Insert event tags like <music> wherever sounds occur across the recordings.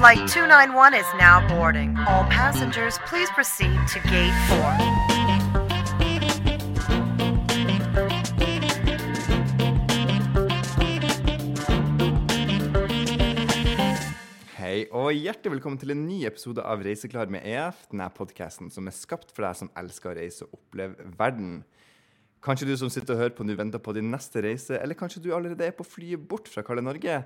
Flight 291 is now boarding. All passengers, please proceed to gate 4. Hei og hjertelig velkommen til en ny episode av Reiseklar med EF. Denne podkasten som er skapt for deg som elsker å reise og oppleve verden. Kanskje du som sitter og hører på nå venter på din neste reise, eller kanskje du allerede er på flyet bort fra kalde Norge.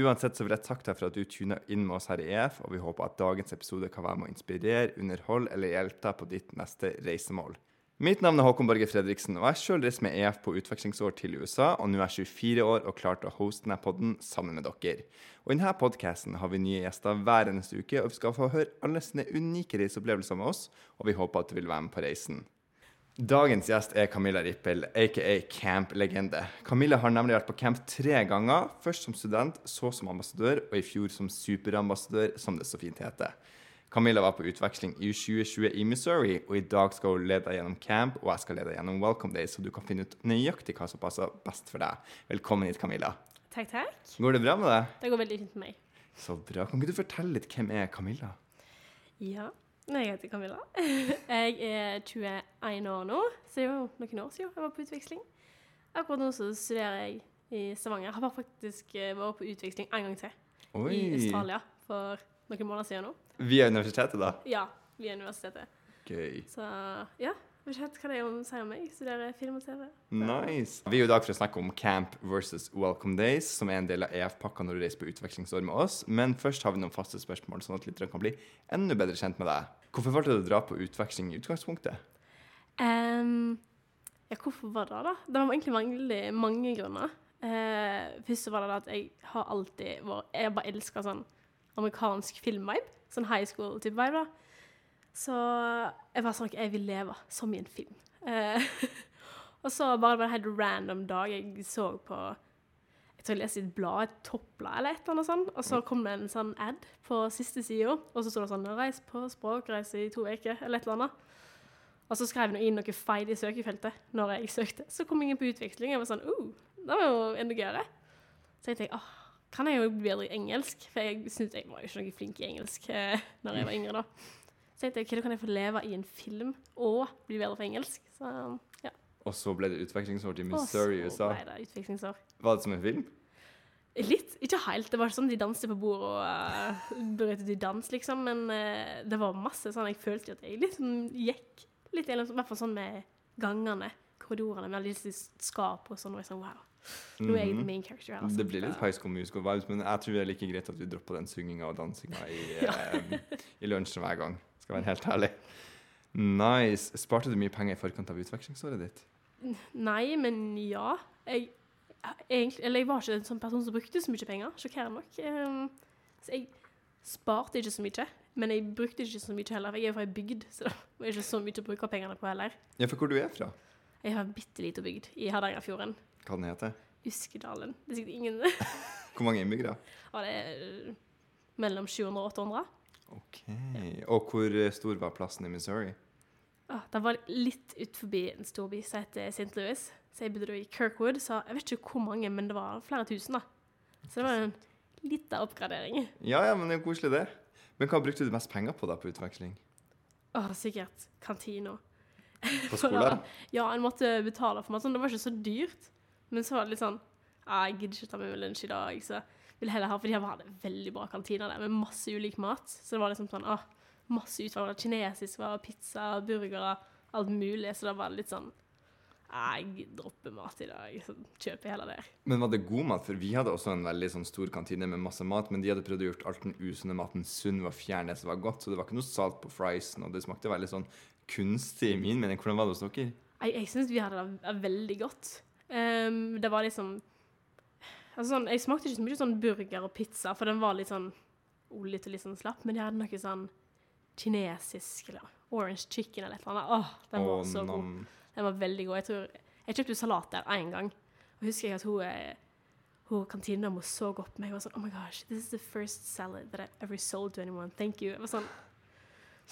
Uansett så vil jeg takke deg for at du tuner inn med oss her i EF, og vi håper at dagens episode kan være med å inspirere, underholde eller hjelpe deg på ditt neste reisemål. Mitt navn er Håkon Borge Fredriksen, og jeg sjøl reiser med EF på utvekslingsår til USA, og nå er jeg 24 år og klar til å hoste denne podden sammen med dere. Og I denne podkasten har vi nye gjester hver eneste uke, og vi skal få høre alle sine unike reiseopplevelser med oss, og vi håper at du vil være med på reisen. Dagens gjest er Camilla Rippel, aka Camp-legende. Camilla har nemlig vært på camp tre ganger. Først som student, så som ambassadør, og i fjor som superambassadør, som det så fint heter. Camilla var på utveksling i 2020 i Missouri, og i dag skal hun lede deg gjennom camp, og jeg skal lede deg gjennom Welcome Day, så du kan finne ut nøyaktig hva som passer best for deg. Velkommen hit, Camilla. Takk, takk. Går det bra med deg? Det går veldig fint med meg. Så bra. Kan ikke du fortelle litt hvem er Camilla? Ja, jeg heter Camilla. <laughs> Jeg er 21 år nå, så det er jo noen år siden jeg var på utveksling. Akkurat nå så studerer jeg i Stavanger. Jeg har faktisk eh, vært på utveksling en gang til Oi. i Australia for noen måneder siden nå. Via universitetet, da? Ja, via universitetet. Gøy. Så ja, jeg vet ikke helt hva det er å si om meg. Studerer film og TV. Nice. Vi er jo i dag for å snakke om Camp versus Welcome Days, som er en del av EF-pakka når du reiser på utvekslingsår med oss. Men først har vi noen faste spørsmål, sånn at lytterne kan bli enda bedre kjent med deg. Hvorfor valgte du å dra på utveksling i utgangspunktet? Um, ja, hvorfor var det da? Det var egentlig veldig mange grunner. Uh, først var det at jeg har alltid vært Jeg bare elsker sånn amerikansk filmvibe. Sånn high school-type vibe, da. Så jeg var sånn at jeg vil leve som i en film. Uh, <laughs> og så bare det var en helt random dag jeg så på Jeg tror jeg leste i et blad, et toppblad eller et eller annet sånt, og så kom det en sånn ad på siste sida, og så sto det sånn 'Reis på språkreise i to uker', eller et eller annet. Og så skrev jeg inn noe feil i søkefeltet når jeg søkte. Så kom jeg inn på utveksling, og jeg var sånn uh, det var jo enda gøyere. Så jeg tenkte ah, kan jeg jo bli bedre i engelsk? For jeg syntes jeg var jo ikke noe flink i engelsk eh, når jeg var yngre, da. Så jeg tenkte, 'Hva kan jeg få leve i en film og bli bedre på engelsk. Så ja. Og så ble det utvekslingsår til Missouri i så USA. ble det utvekslingsår. Var det som en film? Litt, ikke helt. Det var ikke sånn de danset på bordet og uh, brøt ut i dans, liksom. Men uh, det var masse sånn Jeg følte at jeg liksom gikk litt i hvert fall sånn med gangene, korridorene, med alle disse skapene og sånn. Og jeg sånn, wow. Nå er jeg the main character her. altså. Det blir litt High School Musical vibes, men jeg tror det er like greit at vi dropper den synginga og dansinga i, <laughs> eh, i lunsjen hver gang. Skal være helt ærlig. Nice. Sparte du mye penger i forkant av utvekslingsåret ditt? Nei, men ja. Jeg, egentlig, eller jeg var ikke en sånn person som brukte så mye penger, sjokkerende nok. Ehm, så jeg sparte ikke så mye, men jeg brukte ikke så mye heller. Jeg er fra ei bygd, så <laughs> det var ikke så mye å bruke pengene på heller. Ja, for hvor du er fra? Jeg har bitte lita bygd i Hardangerfjorden. Hva den heter? Uskedalen. Det er sikkert ingen <laughs> Hvor mange innbyggere? Ja, det er eh, mellom 700 og 800. Ok. Og hvor stor var plassen i Missouri? Ah, det var litt ut forbi en storby som heter St. Louis. Så jeg bodde i Kirkwood, så jeg vet ikke hvor mange, men det var flere tusen, da. Så det var en liten oppgradering. Ja, ja, men det er jo koselig, det. Men hva brukte du mest penger på da på utveksling? Å, sikkert kantina. På <laughs> skolen? Ja, en måtte betale for meg. Sånn, det var ikke så dyrt. Men så var det litt sånn ah, Jeg gidder ikke ta med meg lunsj i dag, så vil heller ha For de hadde veldig bra kantiner der med masse ulik mat. Så det var liksom sånn ah, masse utvalg. Det Kinesisk, var pizza, burgere, alt mulig. Så da var det litt sånn Jeg dropper mat i dag, så kjøper jeg heller det. Men var det god mat? For vi hadde også en veldig sånn stor kantine med masse mat, men de hadde prøvd å gjøre alt den usunne maten sunn ved å fjerne det som var godt, så det var ikke noe salt på friesen, og det smakte veldig sånn kunstig i min mening. Hvordan var det hos dere? Jeg, jeg syns vi hadde det veldig godt. Um, det var liksom altså sånn, Jeg smakte ikke så mye sånn burger og pizza, for den var litt sånn oljete og litt sånn slapp. Men de hadde noe sånn kinesisk eller orange chicken eller et eller annet. Åh, den var oh, så god. Den var veldig god. Jeg tror, jeg kjøpte salat der én gang. Og husker jeg at hun, eh, hun kantinedama så på meg og var sånn Oh my gosh, this is the first salad that I've ever sold to anyone. Thank you. Jeg var sånn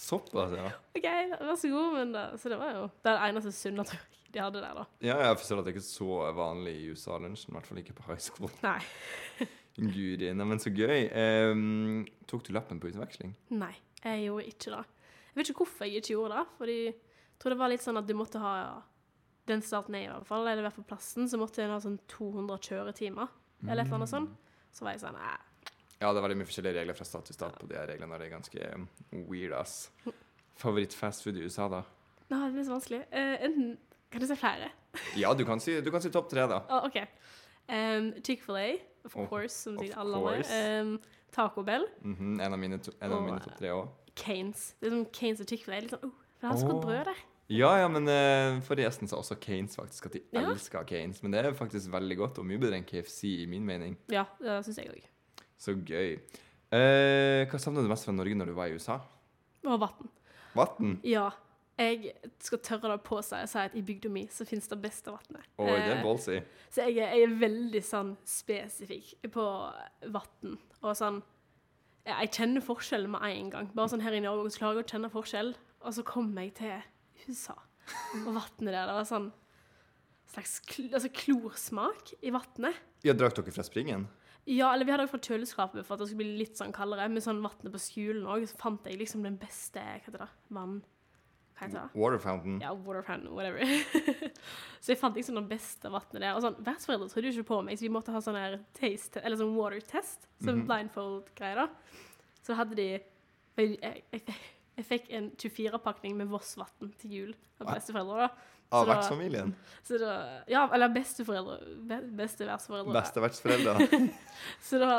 Såpass, ja. OK, vær så god. Men da, så det var jo det eneste sunne tror jeg de hadde der, da. Ja, jeg forstår at det ikke er så vanlig i USA-lunsjen, i hvert fall ikke på high school. Nei. <laughs> Guri, neimen så gøy. Um, tok du lappen på utveksling? Nei, jeg gjorde ikke det. Jeg vet ikke hvorfor jeg ikke gjorde det, fordi tror det var litt sånn at du måtte ha den starten jeg i hvert fall, eller i hvert fall plassen, så måtte en ha sånn 200 kjøretimer, eller et eller annet sånt. Så var jeg sånn, nei, Ja, det er veldig mye forskjellige regler fra stat til stat på de her reglene. og Det er ganske um, weird, ass. Favoritt fastfood i USA, da? Nei, det blir så vanskelig. Uh, enten, kan du si flere? Ja, du kan si, du kan si topp tre, da. Å, ok. Um, Chick-fil-A, of Oh, course, som sier sikkert alle andre. Um, Taco Bell, Mhm, en av mine, to, en av mine topp tre òg. Canes. Det er som Canes og Chick-fil-A. Litt sånn, oh, for det har så godt brød der. Ja, ja, men uh, forrige gjesten sa også Kanes faktisk. At de Ja. elsker Kanes. Men det er faktisk veldig godt, og mye bedre enn KFC, i min mening. Ja, det synes jeg også. Så gøy. Uh, hva savner du mest fra Norge når du var i USA? Og vatten. Vann? Ja. Jeg skal tørre det på seg og si at i bygda mi så finnes det beste vannet. Oi, det er ballsy. Uh, Så jeg, er- jeg er veldig sånn spesifikk på vann. Og sånn Jeg kjenner forskjellen med en gang. Bare sånn her i Norge så klarer jeg å kjenne forskjell. Og så kommer jeg til USA, og vannet der Det var sånn slags kl altså klorsmak i vannet. Ja, Drakk dere fra springen? Ja, eller vi hadde fått fra kjøleskapet for at det skulle bli litt sånn kaldere. Med sånn vannet på skolen òg, så fant jeg liksom den beste Hva heter det? Vann... Hva heter det? Water fountain? Ja, water fountain, whatever. <laughs> så jeg fant liksom det beste vannet der. Og sånn, Vertsforeldre trodde jo ikke på meg, så vi måtte ha sånn her taste, eller sånn water test. Sånn -hmm. blindfold-greier, da. Så hadde de Jeg, jeg, jeg, jeg fikk en 24-pakning med Voss-vann til jul av besteforeldre. da. Av Så vertsfamilien? Ja, eller besteforeldre. Be, beste vertsforeldre. Beste vertsforeldre? <laughs> Så da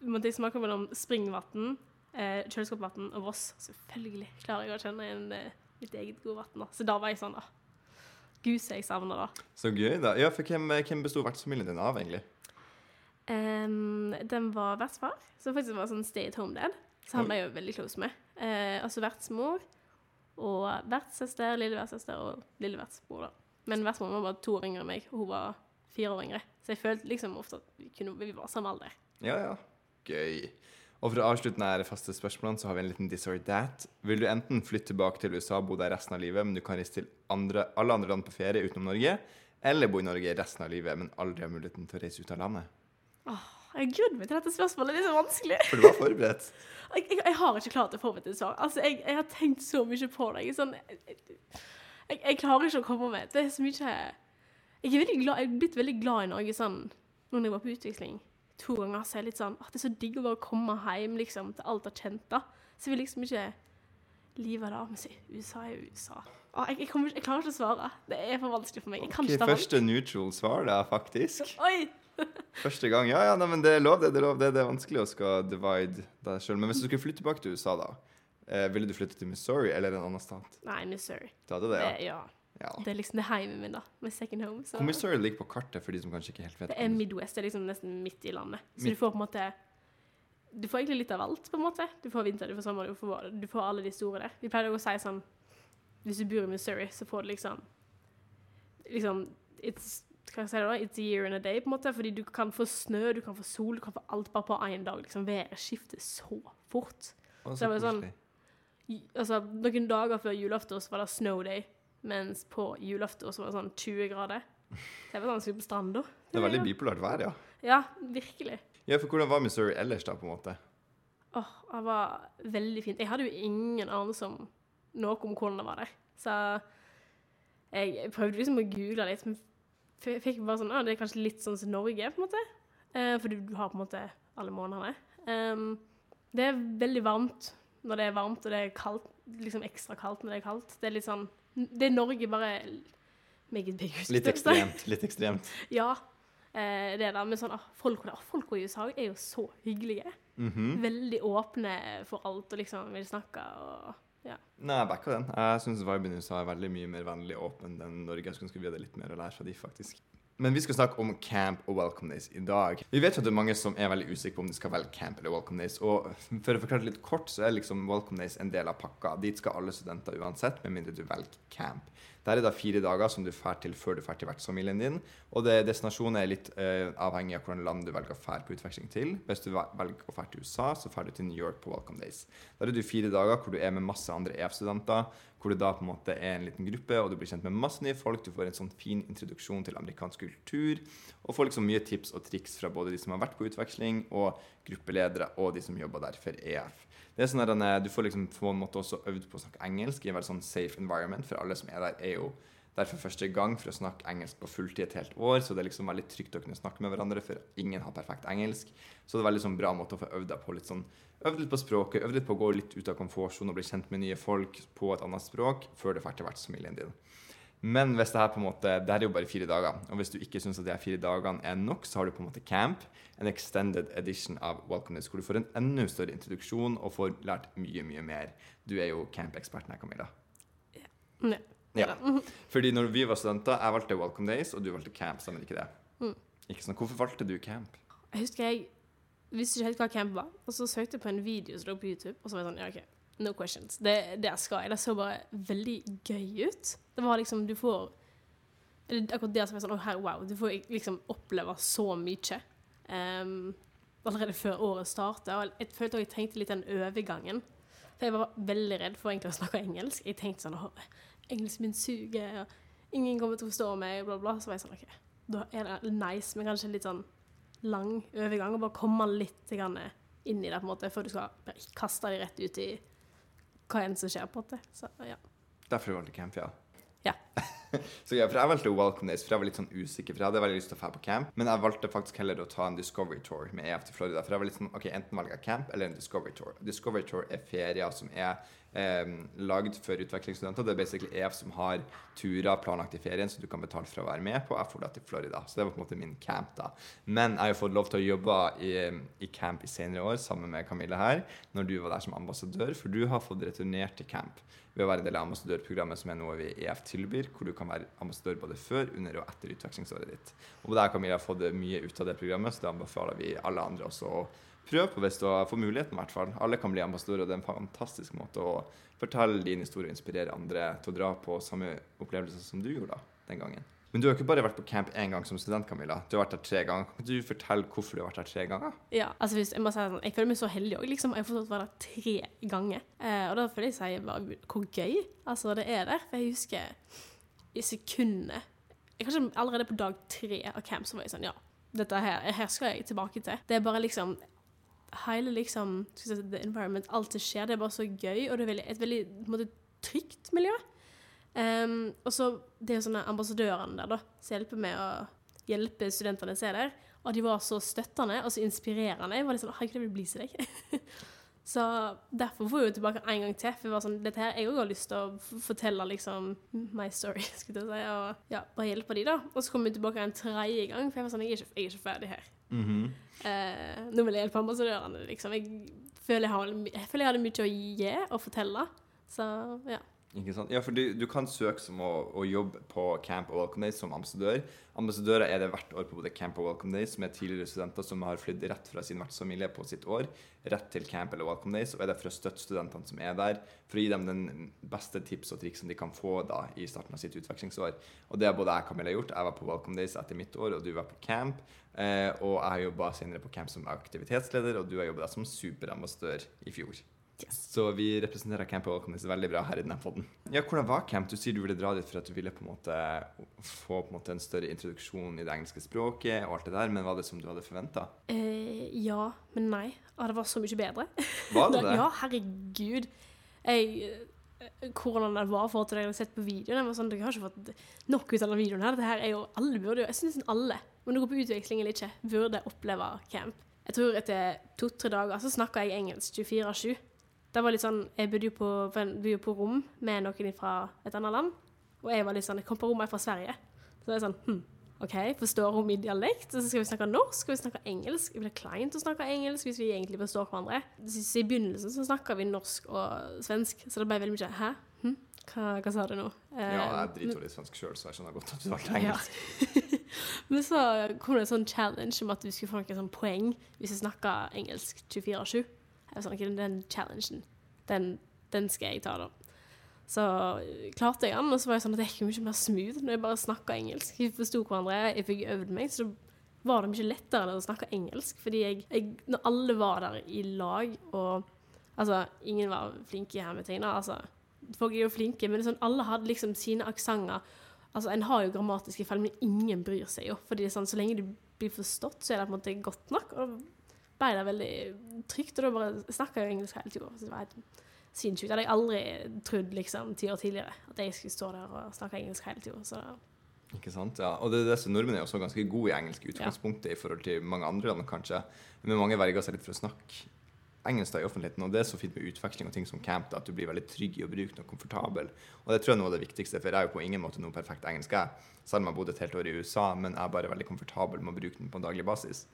måtte jeg smake mellom springvann, eh, kjøleskapsvann og Voss. Selvfølgelig klarer jeg å kjenne en, eh, mitt eget gode vann. Så da var jeg sånn, da. Gud, så jeg savner det. Så gøy, da. Ja, for hvem, hvem besto vertsfamilien din av, egentlig? Um, den var vertsfar, som faktisk var sånn stay at home dad. Så han ble jo veldig close med. Eh, altså vertsmor og vertssøster, lille vertssøster og lille vertsbror. da. Men vertsmor var bare to år yngre enn meg, og hun var fire år yngre. Så jeg følte liksom ofte at vi, kunne, vi var samme alder. Ja, ja. Gøy. Og for å avslutte denne faste spørsmålene, så har vi en liten this or that. Vil du enten flytte tilbake til USA og bo der resten av livet, men du kan reise til andre, alle andre land på ferie utenom Norge, eller bo i Norge resten av livet, men aldri ha muligheten til å reise ut av landet? Jeg gruer meg til dette spørsmålet, det er så vanskelig. For du var forberedt. <laughs> Jeg, jeg, jeg har ikke klart å forberede et svar. Altså, jeg, jeg har tenkt så mye på det. Jeg, sånn, jeg, jeg, jeg klarer ikke å komme med Det er så mye Jeg er, veldig glad, jeg er blitt veldig glad i Norge sånn Når jeg var på utveksling to ganger, så er jeg litt sånn at det er så digg å bare komme hjem liksom, til alt jeg da. Så jeg vil liksom ikke livet med å si USA er USA. Å, jeg, jeg, kommer, jeg klarer ikke å svare. Det er for vanskelig for meg. Jeg kan Ok, ikke ta første neutral svar, da, faktisk. Oi! <laughs> Første gang. Ja, ja, nei, men det er lov, det. Det er, lov, det. det er vanskelig å skal divide deg sjøl. Men hvis du skulle flytte tilbake til USA, da, eh, ville du flytte til Missouri eller en annen stat? Nei, Missouri. Du hadde det, Det, ja? ja. ja. det er liksom det heimen min, da. Med second home. Så. Missouri ligger på kartet, for de som kanskje ikke helt vet Det er Midwest, det er liksom nesten midt i landet. Så Midt- du får på en måte Du får egentlig litt av alt, på en måte. Du får vinter, du får sommer, du får, du får alle de store der. Vi pleier å si sånn Hvis du bor i Missouri, så får du liksom Liksom It's hva skal jeg si da? It's a year and a day, på en måte. Fordi du kan få snø, du kan få sol, du kan få alt bare på én dag. liksom Været skifter så fort. Å, det var så sånn- Altså, Noen dager før julaften så var det snow day, mens på julaften så var det sånn 20 grader. Så Det var sånn på stranda. Det er veldig bipolart vær, ja. Ja, virkelig. Ja, for hvordan var Missouri ellers, da, på en måte? Åh, det var veldig fint. Jeg hadde jo ingen anelse om noe om hvordan det var der. Så jeg, jeg prøvde liksom å google litt, men jeg fikk bare sånn, ah, det er kanskje litt sånn som Norge, på en måte. Eh, fordi du har på en måte alle månedene. Um, det er veldig varmt når det er varmt, og det er kaldt, liksom ekstra kaldt når det er kaldt. Det er litt sånn, det er Norge bare meget big. Litt ekstremt. Litt ekstremt. <laughs> Ja, eh, det da, Men sånn, ah, folk, der, folk i USA er jo så hyggelige. Mhm. Veldig åpne for alt og liksom vil snakke og ja. Nei, jeg backa den. Jeg syns viben i USA er veldig mye mer vennlig og åpen enn Norge. Jeg skulle ønske vi hadde litt mer å lære fra de, faktisk. Men vi skal snakke om camp og welcome days i dag. Vi vet jo at det er mange som er veldig usikre på om de skal velge camp eller welcome days. Og for å forklare det litt kort, så er liksom welcome days en del av pakka. Dit skal alle studenter uansett, med mindre du velger camp. Der er det fire dager som du drar til før du drar til vertsfamilien din. Og det, destinasjonen er litt uh, avhengig av hvordan land du velger å dra på utveksling til. Hvis du velger å dra til USA, så drar du til New York på Welcome Days. Der er du fire dager hvor du er med masse andre EF-studenter, hvor du da på en måte er en liten gruppe, og du blir kjent med masse nye folk. Du får en sånn fin introduksjon til amerikansk kultur, og får liksom mye tips og triks fra både de som har vært på utveksling, og gruppeledere, og de som jobber der for EF. Det er sånn at Du får liksom på en måte også øvd på å snakke engelsk i en veldig sånn safe environment, for alle som er der, er jo der for første gang for å snakke engelsk på fulltid et helt år, så det er liksom veldig trygt å kunne snakke med hverandre, for ingen har perfekt engelsk. Så det er veldig sånn bra måte å få øvd deg på litt sånn Øvd litt på språket, øvd litt på å gå litt ut av komfortsonen og bli kjent med nye folk på et annet språk før du drar til vertsfamilien din. Men hvis det her på en måte, det her er jo bare fire dager, og hvis du ikke syns de her fire dagene er nok, så har du på en måte camp, en extended edition av Welcome Days, hvor du får en enda større introduksjon og får lært mye, mye mer. Du er jo camp-eksperten her, Camilla. Ja. Ja. Fordi når vi var studenter, jeg valgte Welcome Days, og du valgte camp, stemmer ikke det? Mm. Ikke sånn, Hvorfor valgte du camp? Jeg husker jeg visste ikke helt hva camp var, og så søkte jeg på en video som lå på YouTube, og så var jeg sånn, ja, ok, no questions. Det, der skal jeg. Det så bare veldig gøy ut. Det var liksom, du får eller Akkurat det som er sånn, oh, her, wow, du får liksom oppleve så mye. Um, allerede før året startet. Og jeg følte også jeg tenkte litt den overgangen. For jeg var veldig redd for egentlig å snakke engelsk. Jeg tenkte sånn, oh, engelsk min suger, og ingen kommer til å forstå meg, bla, bla. Så var jeg sånn, ok, da er det nice, men kanskje litt sånn lang overgang, og bare komme litt grann inn i det, på en måte, før du skal kaste deg rett ut i hva enn som skjer, på en måte. Så ja. Derfor valgte du camp, ja. Ja. <laughs> så ja, for Jeg valgte Welcome Days, for jeg var litt sånn usikker. For jeg hadde veldig lyst til å dra på camp, men jeg valgte faktisk heller å ta en Discovery Tour med EF til Florida. For jeg var litt sånn, ok, Enten velger jeg camp eller en Discovery Tour. Discovery Tour er ferier som er eh, lagd for utvekslingsstudenter. Det er basically EF som har turer planlagt i ferien, så du kan betale for å være med på. Jeg får det til Florida. Så det var på en måte min camp, da. Men jeg har jo fått lov til å jobbe i, i camp i senere år sammen med Camille her, når du var der som ambassadør, for du har fått returnert til camp ved å være en del av ambassadørprogrammet, som er noe vi i EF tilbyr, hvor du kan være ambassadør både før, under og etter utvekslingsåret ditt. Og der Camilla har fått mye ut av det programmet, så det anbefaler vi alle andre også å prøve på hvis du får muligheten, i hvert fall. Alle kan bli ambassadører, og det er en fantastisk måte å fortelle din historie og inspirere andre til å dra på samme opplevelse som du gjorde da, den gangen. Men du har ikke bare vært på camp én gang som student, Camilla. Du har vært der tre ganger. Kan du fortelle hvorfor du har vært der tre ganger? Ja, altså hvis, jeg må si sånn, jeg føler meg så heldig òg. Liksom. Jeg har fått være der tre ganger. Eh, og da føler jeg seg bare hvor gøy altså det er der. For jeg husker i sekundet Kanskje allerede på dag tre av camp så var jeg sånn Ja, dette her, her skal jeg tilbake til. Det er bare liksom Hele liksom skal jeg si, the environment, alt som skjer, det er bare så gøy, og det er veldig, et veldig måte, trygt miljø. Um, og så det er jo sånne ambassadørene der, da, som hjelper med å hjelpe studentene som er der. Og de var så støttende og så inspirerende. Jeg var litt sånn Herregud, jeg vil bli som deg. <laughs> så derfor får jeg jo tilbake en gang til. For jeg var sånn, dette her, jeg òg har lyst til å fortelle liksom my story, <laughs> skulle jeg si. Og ja, bare hjelpe de, da. Og så kom vi tilbake en tredje gang, for jeg var sånn Jeg er ikke, jeg er ikke ferdig her. Eh, nå vil jeg hjelpe ambassadørene, liksom. Jeg føler jeg, jeg føler jeg hadde mye å gi og fortelle. Så ja. Ikke sant? Ja, for du, du kan søke som å, å jobbe på Camp og Welcome Days som ambassadør. Ambassadører er det hvert år på både Camp og Welcome Days, som er tidligere studenter som har flydd rett fra sin vertsfamilie på sitt år, rett til Camp eller Welcome Days, og er der for å støtte studentene som er der, for å gi dem den beste tips og triks de kan få da i starten av sitt utvekslingsår. Og det har både jeg og Camilla gjort. Jeg var på Welcome Days etter mitt år, og du var på Camp. Eh, og jeg har jobba senere på Camp som aktivitetsleder, og du har jobba som superambassadør i fjor. Så vi representerer Camp og Welcome veldig bra her i denne podden. Ja, hvordan var Camp? Du sier du ville dra dit for at du ville på en måte få på en, måte en større introduksjon i det engelske språket og alt det der, men var det som du hadde forventa? Eh, ja, men nei. Ah, det var så mye bedre. Var det <laughs> det? Ja, herregud. Jeg, eh, hvordan det var for at jeg hadde sett på videoen. Jeg var sånn, Dere har ikke fått nok ut av denne videoen. her. Dette her er jo alle burde jo, Jeg synes alle, om du går på utveksling eller ikke, burde oppleve camp. Jeg tror etter to-tre dager så snakka jeg engelsk 24-7. Det var litt sånn, Jeg bodde jo på, bodde på rom med noen fra et annet land. Og jeg var litt sånn, jeg kom på rommet fra Sverige. Så det er sånn, hm, OK, forstår hun min dialekt? Så skal vi snakke norsk? Skal vi snakke engelsk? Det blir kleint å snakke engelsk hvis vi egentlig forstår hverandre. Så I begynnelsen så snakka vi norsk og svensk, så det ble veldig mye Hæ? Hm? Hva, hva sa du nå? Eh, Ja, jeg jo litt svensk sjøl, så jeg skjønner godt at du ja. engelsk. <laughs> Men så kom det en sånn challenge om at du skulle få noen sånn poeng hvis vi snakka engelsk 24-7. Jeg sånn, ok, Den challengen, den, den skal jeg ta, da. så klarte jeg den. Og så var jeg sånn at jeg gikk mye mer smooth når jeg bare snakka engelsk. Vi forsto hverandre, jeg fikk øvd meg, så var det mye lettere å snakke engelsk. Fordi jeg, jeg Når alle var der i lag, og altså Ingen var flinke i hermetegn. Altså, folk er jo flinke, men sånn, alle hadde liksom sine aksenter. Altså, En har jo grammatiske feil, men ingen bryr seg jo. Fordi det er sånn, Så lenge du blir forstått, så er det på en måte godt nok. Og ble det veldig trygt, og da bare snakka jeg engelsk hele tida. Så det var helt sinnssykt. Det hadde jeg aldri trodd liksom, ti år tidligere, at jeg skulle stå der og snakke engelsk hele tida. Ikke sant? Ja. Og det det som nordmenn er også ganske gode i engelsk i utgangspunktet i forhold til mange andre land, kanskje. Men mange verger seg litt for å snakke engelsk da i offentligheten. Og det er så fint med utveksling og ting som camp, da, at du blir veldig trygg i å bruke og komfortabel. Og det tror jeg er noe av det viktigste, for jeg er jo på ingen måte noe perfekt engelsk, jeg. Selv om jeg har bodd et helt år i USA, men jeg er bare veldig komfortabel med å bruke den på en daglig basis.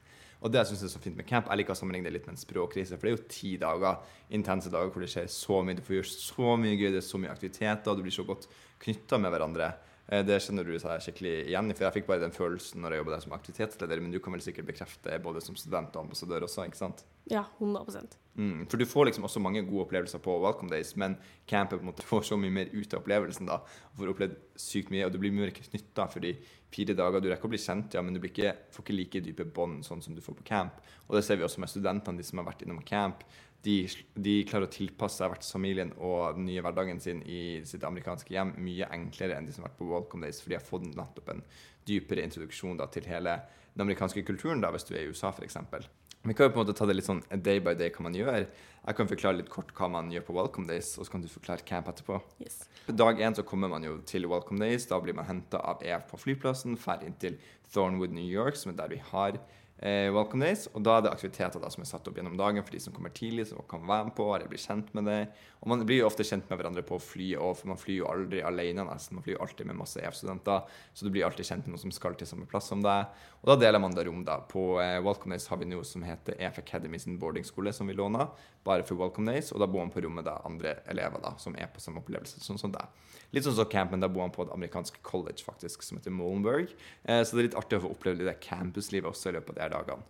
Og det jeg er så fint med camp, jeg liker å sammenligne det litt med en språkkrise, for det er jo ti dager, intense dager hvor det skjer så mye, du får gjøre så mye gøy, det er så mye aktiviteter, og du blir så godt knytta med hverandre. Eh, Det kjenner du seg skikkelig igjen i, for jeg fikk bare den følelsen når jeg jobba der som aktivitetsleder, men du kan vel sikkert bekrefte både som student og ambassadør også, ikke sant? ja, 100 Mm, for du får liksom også mange gode opplevelser på Welcome Days, men campet på en måte <laughs> får så mye mer ut av opplevelsen da, og får opplevd sykt mye, og du blir mye mer knytta for de fire dager. Du rekker å bli kjent, ja, men du ikke, får ikke like dype bånd sånn som du får på camp. Og det ser vi også med studentene, de som har vært innom camp. De, de klarer å tilpasse seg vertsfamilien og den nye hverdagen sin i sitt amerikanske hjem mye enklere enn de som har vært på Welcome Days, for de har fått nettopp en dypere introduksjon da, til hele den amerikanske kulturen, da, hvis du er i USA f.eks. Vi kan jo på en måte ta det litt sånn day by day hva man gjør. Jeg kan forklare litt kort hva man gjør på Welcome Days, og så kan du forklare camp etterpå. Yes. Dag én så kommer man jo til Welcome Days. Da blir man henta av EF på flyplassen, drar inn til Thornwood, New York, som er der vi har eh, Welcome Days. Og da er det aktiviteter da som er satt opp gjennom dagen for de som kommer tidlig, som kan være med på eller bli kjent med det. Og man blir jo ofte kjent med hverandre på flyet òg, for man flyr jo aldri alene nesten. Man flyr alltid med masse EF-studenter, så du blir alltid kjent med noen som skal til samme plass som deg. Og da deler man det rom, da. På eh, Welcome Days har vi noe som heter EF Academy sin boardingskole, som vi låner, bare for Welcome Days. Og da bor man på rommet da andre elever da, som er på samme opplevelse sånn som deg. Litt sånn som campen, da bor han på et amerikansk college faktisk, som heter Molenberg. Eh, så det er litt artig å få oppleve det campuslivet også i løpet av de her dagene.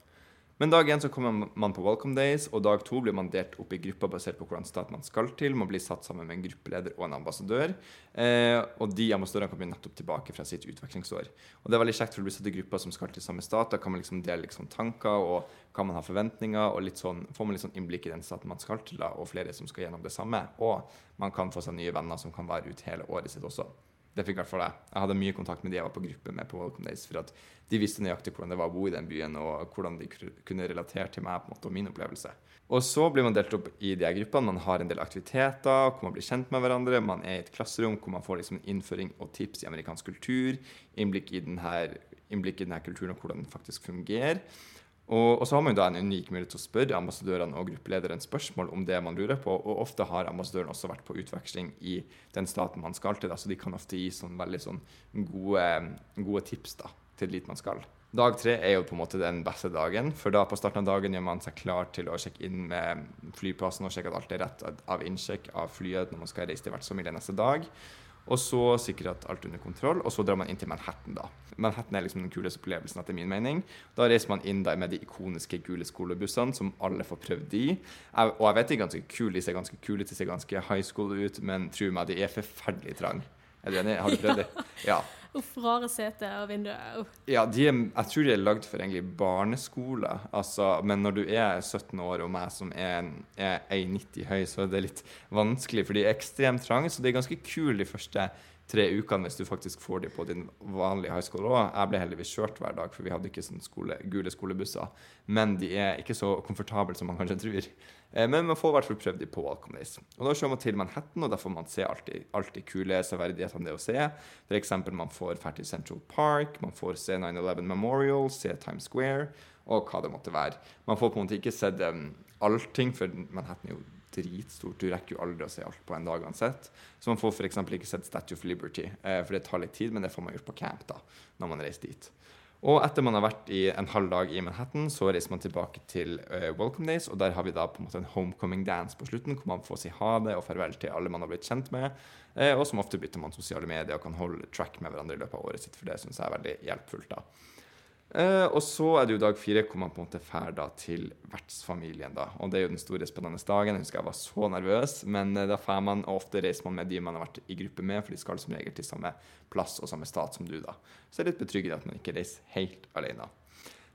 Men dag én så kommer man på Welcome Days, og dag to blir man delt opp i grupper basert på hvordan stat man skal til. Man blir satt sammen med en gruppeleder og en ambassadør. Eh, og de ambassadørene kommer nettopp tilbake fra sitt utvekslingsår. Og det er veldig kjekt, for å bli satt i grupper som skal til samme stat. Da kan man liksom dele liksom tanker og hva man har forventninger, og litt sånn, får man litt sånn innblikk i den staten man skal til, da, og flere som skal gjennom det samme. Og man kan få seg nye venner som kan være ute hele året sitt også. Det fikk i hvert fall jeg. Jeg hadde mye kontakt med de jeg var på gruppe med på Welcome Days, for at de visste nøyaktig hvordan det var å bo i den byen, og hvordan de kunne relatere til meg på en måte, og min opplevelse. Og så blir man delt opp i de gruppene. Man har en del aktiviteter hvor man blir kjent med hverandre. Man er i et klasserom hvor man får liksom innføring og tips i amerikansk kultur, innblikk i denne, innblikk i denne kulturen og hvordan den faktisk fungerer. Og, og så har man jo da en unik mulighet til å spørre ambassadørene og gruppelederen spørsmål om det man lurer på, og ofte har ambassadøren også vært på utveksling i den staten man skal til, da, så de kan ofte gi sånn veldig sånn gode, gode tips da, til dit man skal. Dag tre er jo på en måte den beste dagen, for da på starten av dagen gjør man seg klar til å sjekke inn med flyplassen og sjekke at alt er rett av innsjekk av flyet når man skal reise til vertsfamilien neste dag. Og så sikre at alt er under kontroll, og så drar man inn til Manhattan. da. Manhattan er liksom den kuleste opplevelsen, etter min mening. Da reiser man inn der med de ikoniske gule skolebussene, som alle får prøvd i. Og jeg vet de er ganske kule, de ser ganske kule de ser ganske high school ut, men tro meg, de er forferdelig trang. Er du enig? Har du prøvd det? Ja. Uff, rare seter og vinduer. Ja, de er, jeg tror de er lagd for egentlig barneskole. Altså, men når du er 17 år og meg som er, er 1,90 høy, så er det litt vanskelig, for de er ekstremt trange. Så det er ganske kult de første tre ukene hvis du faktisk får de på din vanlige high school òg. Jeg ble heldigvis kjørt hver dag, for vi hadde ikke sånne skole, gule skolebusser. Men de er ikke så komfortable som man kanskje tror. Eh, Men man får i hvert fall prøvd de på Welcome Days. Og Da kjører man til Manhattan, og der får man se alt de, kule severdighetene det å se. Eksempel man får dra Central Park, man får se 9-11 Memorial, se Times Square, og hva det måtte være. Man får på en måte ikke sett um, allting, for Manhattan er jo dritstort. Du rekker jo aldri å se alt på en dag uansett. Så man får f.eks. ikke sett Statue of Liberty, eh, for det tar litt tid, men det får man gjort på camp da, når man reiser dit. Og etter man har vært i en halv dag i Manhattan, så reiser man tilbake til uh, Welcome Days, og der har vi da på en måte en homecoming dance på slutten, hvor man får si ha det og farvel til alle man har blitt kjent med. Eh, og som ofte bytter man sosiale medier og kan holde track med hverandre i løpet av året sitt, for det syns jeg er veldig hjelpfullt. da. Eh, og så er det jo dag fire hvor man på en måte drar da til vertsfamilien. da. Og det er jo den store, spennende dagen. Jeg husker jeg var så nervøs, men eh, da drar man, og ofte reiser man med de man har vært i gruppe med, for de skal som regel til samme plass og samme stat som du, da. Så det er litt betryggende at man ikke reiser helt alene.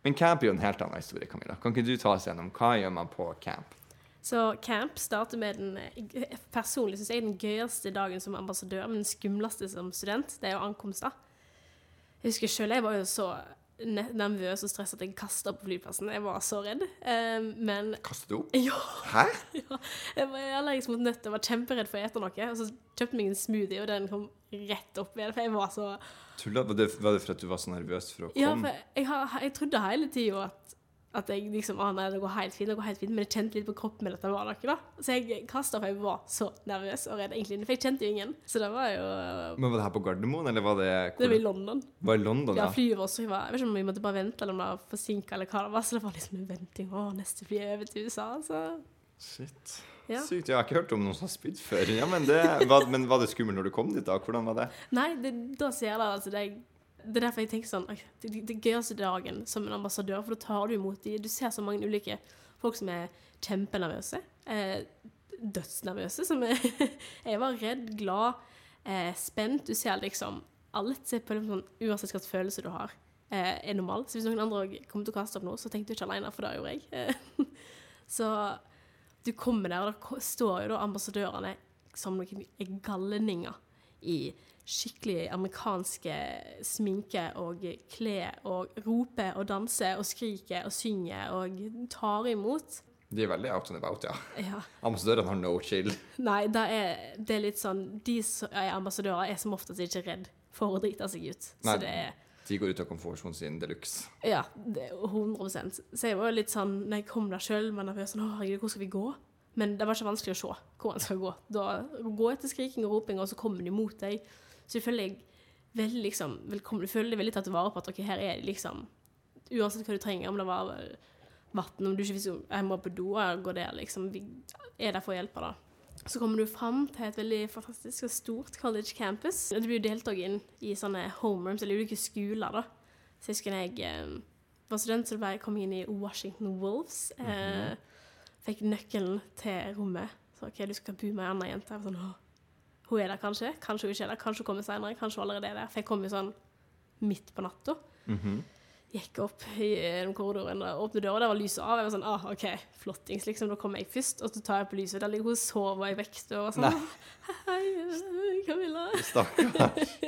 Men camp er jo en helt annen historie, Camilla. Kan ikke du ta oss gjennom hva gjør man på camp? Så camp starter med den eh, Personlig syns jeg den gøyeste dagen som ambassadør, men den skumleste som student, det er jo ankomst, da. Jeg husker sjøl, jeg var jo så nervøs og stressa at jeg kasta på flyplassen. Jeg var så redd. Eh, men Kastet du opp? <laughs> ja, Hæ? <laughs> ja, jeg var allergisk mot nøtter, var kjemperedd for å ete noe. Og så kjøpte jeg meg en smoothie, og den kom rett opp igjen, for jeg var så Tulla? Var det, var det for at du var så nervøs for å Ja, for jeg, jeg, jeg trodde hele tida at, at jeg liksom Å nei, det går helt fint, det går helt fint. Men jeg kjente litt på kroppen min at det var noe, da. Så jeg kasta for jeg var så nervøs og redd, egentlig. For jeg kjente jo ingen. Så det var jo Men Var det her på Gardermoen, eller var det Det var i London. Var i London, Ja, ja? flyet vårt så jeg, var, jeg vet ikke om vi måtte bare vente, eller om det var forsinka, eller hva det var. Så det var liksom en venting. Å, neste fly er over til USA, så Shit. Ja. Sykt. Jeg har ikke hørt om noen som har spydd før. Ja, men, det, var, men var det skummelt når du kom dit, da? Hvordan var det? Nei, det, da sier det altså det, det er derfor jeg tenker sånn Det, det gøyeste dagen som en ambassadør, for da tar du imot de Du ser så mange ulike folk som er kjempenervøse. Eh, dødsnervøse. Som er <laughs> Jeg var redd, glad, eh, spent. Du ser liksom alt. Se på det sånn uansett hvilken følelse du har, eh, er normal. Så hvis noen andre kommer til å kaste opp noe, så tenkte du ikke alene, for det gjorde jeg. <laughs> Så du kommer der, og da står jo da ambassadørene som noen galninger i skikkelig amerikanske sminke og klær og roper og danser og skriker og synger og tar imot. De er veldig out and about, ja. Ja. Ambassadørene har no chill. Nei, det er, det er litt sånn De som er ambassadører, er som oftest ikke redd for å drite seg ut. Nei. Så det er De går ut av komfortsonen sin de luxe. Ja, det er 100 Så jeg var jo litt sånn Når jeg kom der sjøl, men jeg var sånn, Å, herregud, hvor skal vi gå? Men det var ikke vanskelig å se hvor man skal gå. Da Gå etter skriking og roping, og så kommer de mot deg. Så jeg føler jeg veldig liksom velkommen. Du føler deg veldig tatt vare på at okay, her er det liksom Uansett hva du trenger, om det var vann, om du ikke visste om jeg må på do, eller gå der, liksom. Vi er der for å hjelpe, da. Så kommer du fram til et veldig fantastisk og stort college campus. Du blir jo delt også inn i sånne homerooms, eller ulike skoler, da. Så jeg husker da jeg eh, var student, så jeg kom inn i Washington Wolves. Eh, fikk nøkkelen til rommet. Så OK, du skal bo med ei anna jente. Jeg sånn, «Åh, hun er der kanskje, kanskje hun ikke er der, kanskje hun kommer senere, kanskje hun allerede er der. For jeg kom jo sånn midt på natta. Gikk opp i eh, den korridoren og åpnet døra, der var lyset av. Jeg var sånn, ah, OK, flottings, liksom. Da kommer jeg først, og så tar jeg på lyset. Der ligger hun og sover, i vekket og sånn Hei, Camilla. Stakkars. <laughs>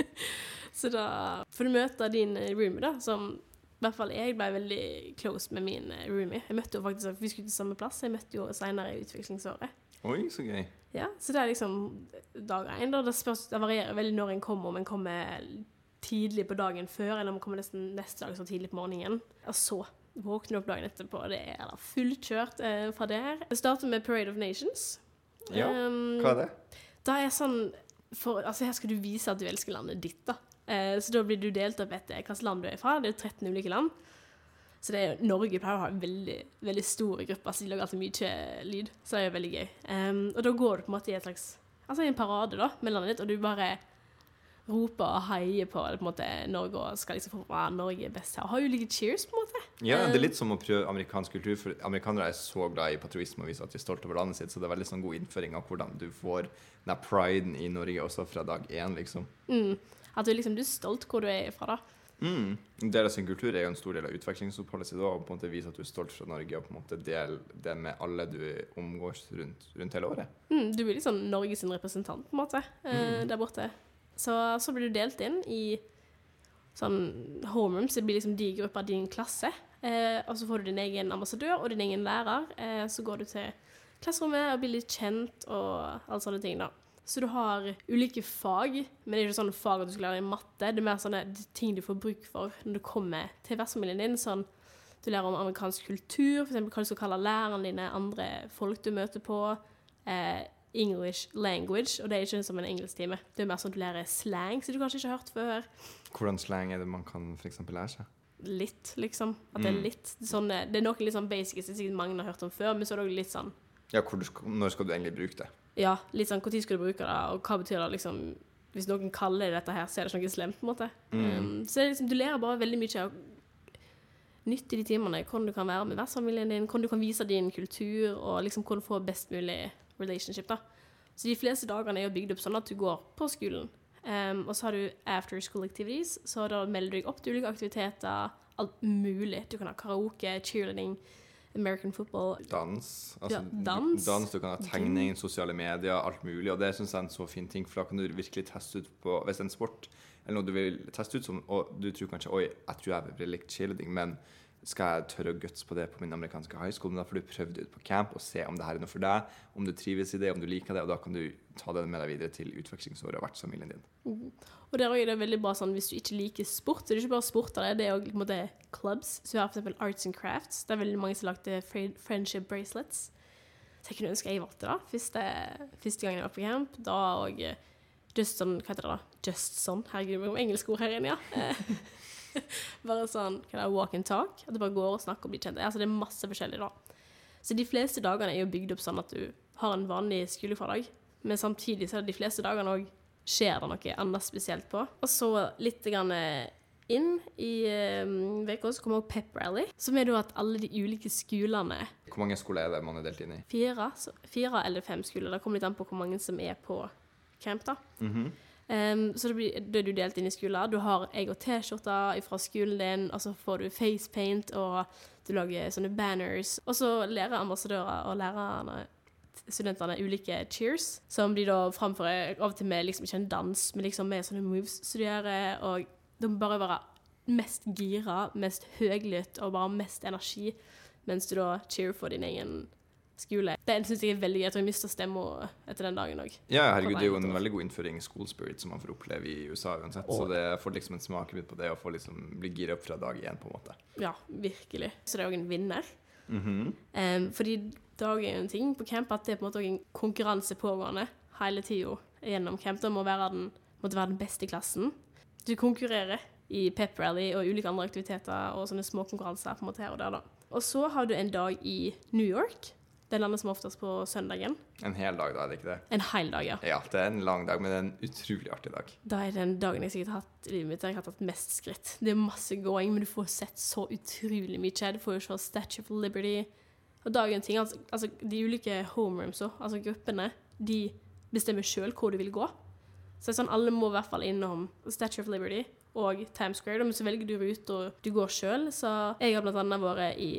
Så da får du møte din eh, roomie, da, som i hvert fall jeg ble veldig close med min eh, roomie. Jeg møtte jo faktisk, Vi skulle til samme plass, jeg møtte jo senere i utvekslingsåret. Oi, så gøy. Ja, Så det er liksom dag én. da. Det, det varierer veldig når en kommer, om en kommer tidlig på dagen før, eller om en kommer nesten neste dag så tidlig på morgenen. Og så våkner du opp dagen etterpå, og det er da fullkjørt eh, fra der. Det starter med Parade of Nations. Ja, Um, Hva er det? da er sånn for, altså Her skal du vise at du elsker landet ditt, da. Eh, så da blir du delt opp etter hvilket land du er fra. Det er 13 ulike land. Så det er, Norge pleier å ha en veldig, veldig store grupper, så de lager alltid mye lyd. Så det er jo veldig gøy. Um, og da går du på en måte i et slags Altså i en parade da, med landet ditt, og du bare roper og heier på, på en måte, Norge og skal liksom få ah, Norge er best her. Har ulike cheers, på en måte. Ja, det er litt som å prøve amerikansk kultur, for amerikanere er så glad i patriotisme og viser at de er stolte over landet sitt, så det er veldig sånn god innføring av hvordan du får den priden i Norge også fra dag én, liksom. Mm. At du liksom, du er stolt hvor du er fra, da. Mm. Del av sin kultur er jo en stor del av utvekslingsoppholdet sitt og på en måte vise at du er stolt fra Norge, og på en måte dele det med alle du omgås rundt, rundt hele året. Mm, du blir liksom Norges representant, på en måte, mm. der borte. Så, så blir du delt inn i sånn homerooms. Det blir liksom de grupper av din klasse. Eh, og så får du din egen ambassadør og din egen lærer. Eh, så går du til klasserommet og blir litt kjent og alle sånne ting, da. Så du har ulike fag, men det er ikke sånn fag at du skal lære deg matte. Det er mer sånne ting du får bruk for når du kommer til vertsfamilien din. Sånn du lærer om amerikansk kultur, f.eks. hva du skal kalle lærerne dine, andre folk du møter på. Eh, English language, og det er ikke som en engelsktime. Det er mer sånn at du lærer slang, som du kanskje ikke har hørt før. Hvordan slang er det man kan eksempel lære seg? Litt, liksom. At det er Mm. litt sånn eh, Det er noe litt sånn basic som sikkert mange har hørt om før, men så er det også litt sånn Ja, hvor når skal du egentlig bruke det? Ja, litt sånn når skal du bruke det, og hva betyr det liksom Hvis noen kaller det dette her, så er det ikke noe slemt, på en måte. Mm. Um, så liksom, du lærer bare veldig mye av nytt i de timene. Hvordan du kan være med vertsfamilien din, hvordan du kan vise din kultur, og liksom hvordan du får best mulig relationship. da. Så de fleste dagene er jo bygd opp sånn at du går på skolen. Um, og så har du after school activities, så da melder du deg opp til ulike aktiviteter. Alt mulig. Du kan ha karaoke, cheerleading, American football. Dans. Altså, Ja, dans. dans. Du kan ha tegning, sosiale medier, alt mulig. Og det syns jeg er en så fin ting, for da kan du virkelig teste ut på Hvis det er en sport eller noe du vil teste ut som, og du tror kanskje Oi, jeg tror jeg vil like cheerleading, men skal jeg tørre å guts på det på min amerikanske high school? Men da får du prøvd det ut på camp og se om det her er noe for deg, om du trives i det, om du liker det, og da kan du ta det med deg videre til utvekslingsåret og vertsfamilien din. Og der er det veldig bra sånn hvis du ikke liker sport, så er det ikke bare sport av det, det er òg på clubs. Så vi har eksempel Arts and Crafts. Det er veldig mange som har lagt eh, friendship bracelets. Så jeg kunne ønske jeg valgte det første, første gangen jeg var på camp. Da og eh, Just sånn, hva heter det da? Just sånn. Herregud, vi må engelske ord her inne, ja. <laughs> Eh, <laughs> bare sånn, kan jeg det, walk and talk. At du bare går og snakker og blir kjent. Altså det er masse forskjellig da. Så de fleste dagene er jo bygd opp sånn at du har en vanlig skolehverdag, men samtidig så er det de fleste dagene òg skjer det noe annet spesielt på. Og så litt grann eh, inn i uka så kommer også Pep Rally, som er da at alle de ulike skolene Hvor mange skoler er det man er delt inn i? Fire, så, fire eller fem skoler. Det kommer litt an på hvor mange som er på camp, da. Mm så det så da er du delt inn i skoler. Du har og T-skjorter fra skolen din, og så får du facepaint, og du lager sånne banners. Og så lærer ambassadører og lærerne studentene ulike cheers, som de da framfører av og til med liksom ikke en dans, men liksom med sånne moves som de gjør, og de må bare være mest gira, mest høylytt og bare mest energi, mens du da cheer for din egen skole. Det syns jeg er veldig gøy. Jeg tror jeg mister stemma etter den dagen òg. Ja, herregud, det er jo en veldig god innføring i school spirit som man får oppleve i USA uansett. Så det får liksom en smakebit på det å få liksom bli gira opp fra dag én, på en måte. Ja, virkelig. Så det er òg en vinner. Mm -hmm. um, fordi dag er jo en ting på camp at det er på en måte òg en konkurranse pågående hele tida gjennom camp. Da må være den, måtte være den beste i klassen. Du konkurrerer i pep rally og ulike andre aktiviteter og sånne små konkurranser på en måte her og der, da. Og så har du en dag i New York. Det lander som oftest på søndagen. En hel dag, da, er det ikke det? En hel dag, ja. Ja, det er en lang dag, men det er en utrolig artig dag. Da er den dagen jeg sikkert har hatt i livet mitt der jeg har tatt mest skritt. Det er masse gåing, men du får sett så utrolig mye. Du får jo se Statue of Liberty. Og dagen ting, altså, altså De ulike homerooms, altså gruppene, de bestemmer sjøl hvor du vil gå. Så det er sånn, alle må i hvert fall innom Statue of Liberty og Times Square. Men så velger du ruter du går sjøl. Så jeg har blant annet vært i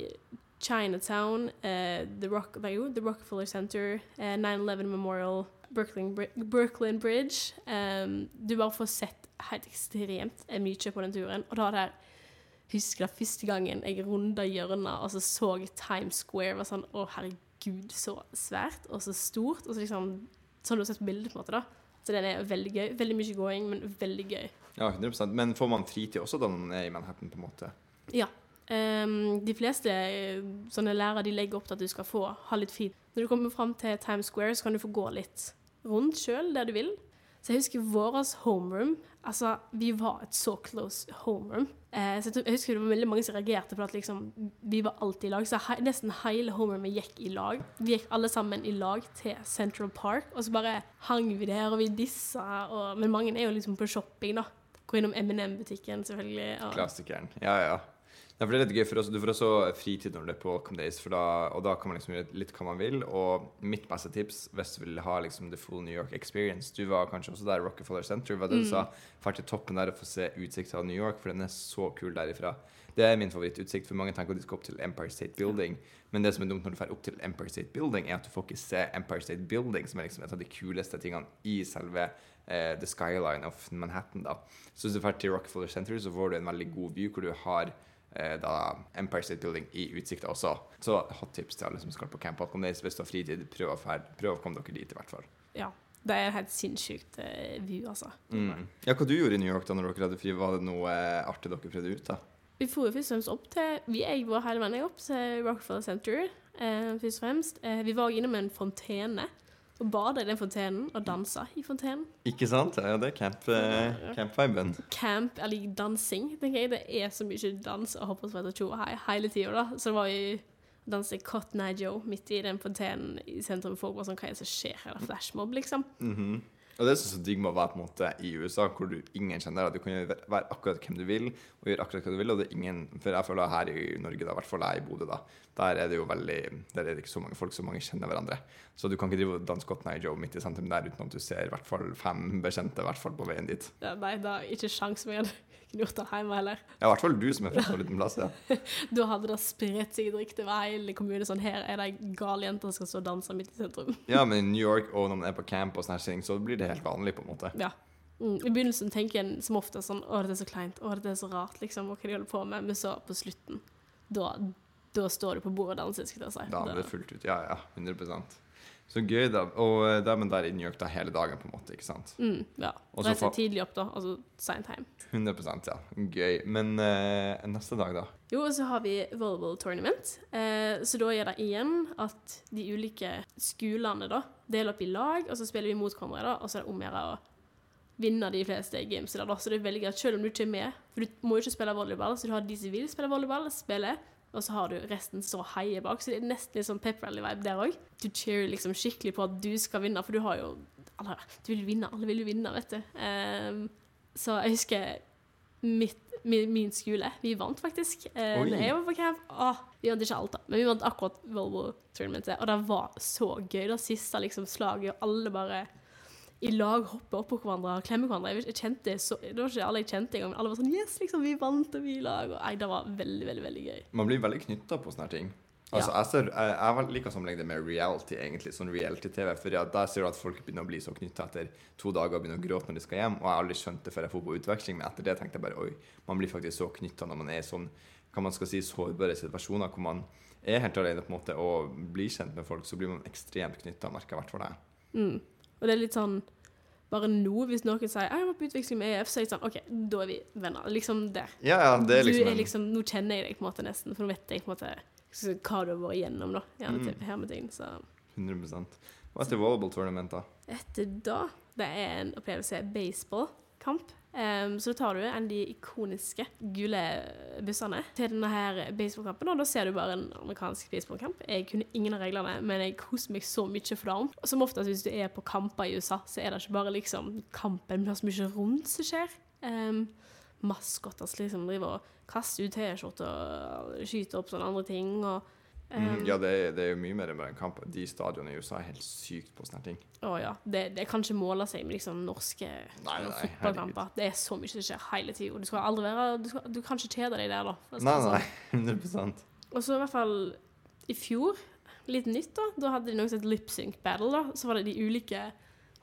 Chinatown, uh, The, Rock, The Rockefeller Center, uh, 9-11 Memorial, Brooklyn, Brooklyn Bridge. Um, du bare får sett helt ekstremt mye på den turen. Og da der husker jeg første gangen jeg runda hjørnet og så så Times Square. var sånn, Å, herregud, så svært og så stort. Og så liksom, sånn du har sett på bildet, på en måte. da. Så den er veldig gøy. Veldig mye gåing, men veldig gøy. Ja, 100 Men får man fritid også da man er i Manhattan, på en måte? Ja. Ehm, de fleste eh, sånne lærere de legger opp til at du skal få ha litt feed Når du kommer fram til Times Square, så kan du få gå litt rundt sjøl der du vil. Så jeg husker vårt homeroom. Altså, vi var et så close homeroom. Eh, så jeg husker det var veldig mange som reagerte på at liksom, vi var alltid i lag. Så he, nesten hele homeroomet gikk i lag. Vi gikk alle sammen i lag til Central Park, og så bare hang vi der, og vi dissa. Og, men mange er jo liksom på shopping, da. Gå innom M&M-butikken, selvfølgelig. Og, Klassikeren. Ja, ja. Ja, det er litt gøy for oss. Du får også fritid når du er på Welcome Days, da, og da kan man liksom gjøre litt hva man vil. Og mitt beste tips hvis du vil ha liksom the full New York experience Du var kanskje også der Rockefeller Center, hva det du sa? Fart til toppen der og få se utsikta av New York, for den er så kul derifra. Det er min favorittutsikt, for mange tenker at de skal opp til Empire State Building. Men det som er dumt når du drar opp til Empire State Building, er at du får ikke se Empire State Building, som er liksom et av de kuleste tingene i selve eh, the skyline of Manhattan. da. Så hvis du drar til Rockefeller Center, så får du en veldig god view hvor du har da Empire State Building i utsikta også. Så hot tips til alle som skal på Camp Welcome Days. Hvis du har fritid, prøv å, ferd, prøv å komme dere dit, i hvert fall. Ja. Det er helt sinnssykt uh, view, altså. Mm. Ja, hva du gjorde i New York da når dere hadde fri? Var det noe eh, artig dere prøvde ut? da? Vi dro først og fremst opp til Vi jeg var hele veien opp til Rockefeller Center, eh, først og fremst. Eh, vi var innom en fontene og bada i den fontenen og dansa i fontenen. Ikke sant? Ja, det er camp, eh, camp-viben. Camp, eller dansing, tenker jeg. Det er så mye dans og hoppe og sprette og tjo og hei hele tida, da. Så det var vi danse Cotton Eye Joe midt i den fontenen i sentrum. Folk var sånn Hva er det som skjer her? Er flashmob, liksom. Mhm. Og det er så digg med å være på en måte i USA, hvor du ingen kjenner deg. Du kan være akkurat hvem du vil, og gjøre akkurat hva du vil. Og det er ingen For jeg føler her i Norge, da, i hvert fall jeg i Bodø, da, der er det jo veldig Der er det ikke så mange folk, så mange kjenner hverandre. Så du kan ikke drive og danse godt Night Joe midt i sentrum der uten at du ser i hvert fall fem bekjente i hvert fall på veien dit. Ja, nei, det er ikke sjans jeg hadde gjort det hjemme heller. Ja, i hvert fall du som er fra en så liten plass. ja. <laughs> Da hadde det spredt seg drikke over hele kommunen. Sånn, her er det ei gal jente som skal stå og danse midt i sentrum. <laughs> Ja, men i New York og når man er på camp og sånne ting, så blir det helt vanlig, på en måte. Ja. Mm. I begynnelsen tenker en som ofte sånn Å, det er så kleint. Å, det er så rart, liksom. Hva de holder på med. Men så, på slutten, da, da står du på bordet og danser, skal jeg si. Da er det fullt ut. Ja, ja. 100% Så gøy, da. Og eh, da er der i da hele dagen, på en måte. ikke sant? Mm, ja. Reise tidlig opp, da. Altså seint hjem. 100% ja. Gøy. Men eh, neste dag, da? Jo, og så har vi volleyball tournament. Eh, så da er det igjen at de ulike skolene da deler opp i lag, og så spiller vi mot hverandre, da, og så er det om å gjøre å vinne de fleste games da. Så det er veldig greit, selv om du ikke er med, for du må jo ikke spille volleyball, så du har de som vil spille volleyball, spille, og så har du resten og heier bak, så det er nesten litt sånn pep rally-vibe der òg. Du cheerer liksom skikkelig på at du skal vinne, for du har jo alle, Du vil vinne, alle vil jo vinne, vet du. Um, så jeg husker mitt, min, min skole. Vi vant faktisk. Eh, Oi. jeg var på camp. Åh, vi vant ikke alt, da, men vi vant akkurat Volvo-tournamentet. Og det var så gøy. Det siste liksom, slaget, og alle bare i lag hopper oppå hverandre og klemmer hverandre. Jeg, kjente så, Det var ikke alle jeg kjente engang, alle var sånn Yes, liksom, vi vant, og vi i lag. Og, nei, det var veldig, veldig veldig gøy. Man blir veldig knytta på sånne ting. Altså, Ja. Jeg, ser, jeg, jeg liker å sammenligne det med reality, egentlig, sånn reality-TV. For ja, der ser du at folk begynner å bli så knytta etter to dager og begynner å gråte når de skal hjem. Og jeg har aldri skjønt det før jeg får på utveksling, men etter det tenkte jeg bare oi, man blir faktisk så knytta når man er i sånn hva man skal si, sårbare situasjoner hvor man er helt alene på en måte og blir kjent med folk, så blir man ekstremt knytta, merker jeg i hvert fall det. Mm. Og det er litt sånn bare nå, hvis noen sier 'Jeg var på utveksling med EF', så er jeg sånn OK, da er vi venner. Liksom der. Ja, ja, det er du liksom, er liksom Nå kjenner jeg deg på en måte nesten, for nå vet jeg på en måte hva du har vært igjennom, da. Gjerne Mm. til hermetegn. Så 100% Hva heter da? etter da Det er en opplevelse baseballkamp. Um, så da tar du en av de ikoniske gule bussene til denne her baseballkampen. Og da ser du bare en amerikansk baseballkamp. Jeg kunne ingen av reglene, men jeg koser meg så mye for det. Som oftest hvis du er på kamper i USA, så er det ikke bare liksom kampen, men så mye rundt som skjer. Um, maskotter som liksom driver og kaster ut T-skjorter og skyter opp sånne andre ting. og Mm, um, ja, det er, det er jo mye mer enn bare en kamp. De stadionene i USA er helt sykt på sånne ting. Å ja. Det, det kan ikke måle seg med liksom norske Nei, nei, fotballkamper. Det er så mye som skjer hele tida. Du skal aldri være Du, skal, du kan ikke kjede deg der, da. Nei, det nei, sånn. <laughs> 100 Og så i hvert fall i fjor, litt nytt, da. Da hadde de noe som het lip sync battle. da. Så var det de ulike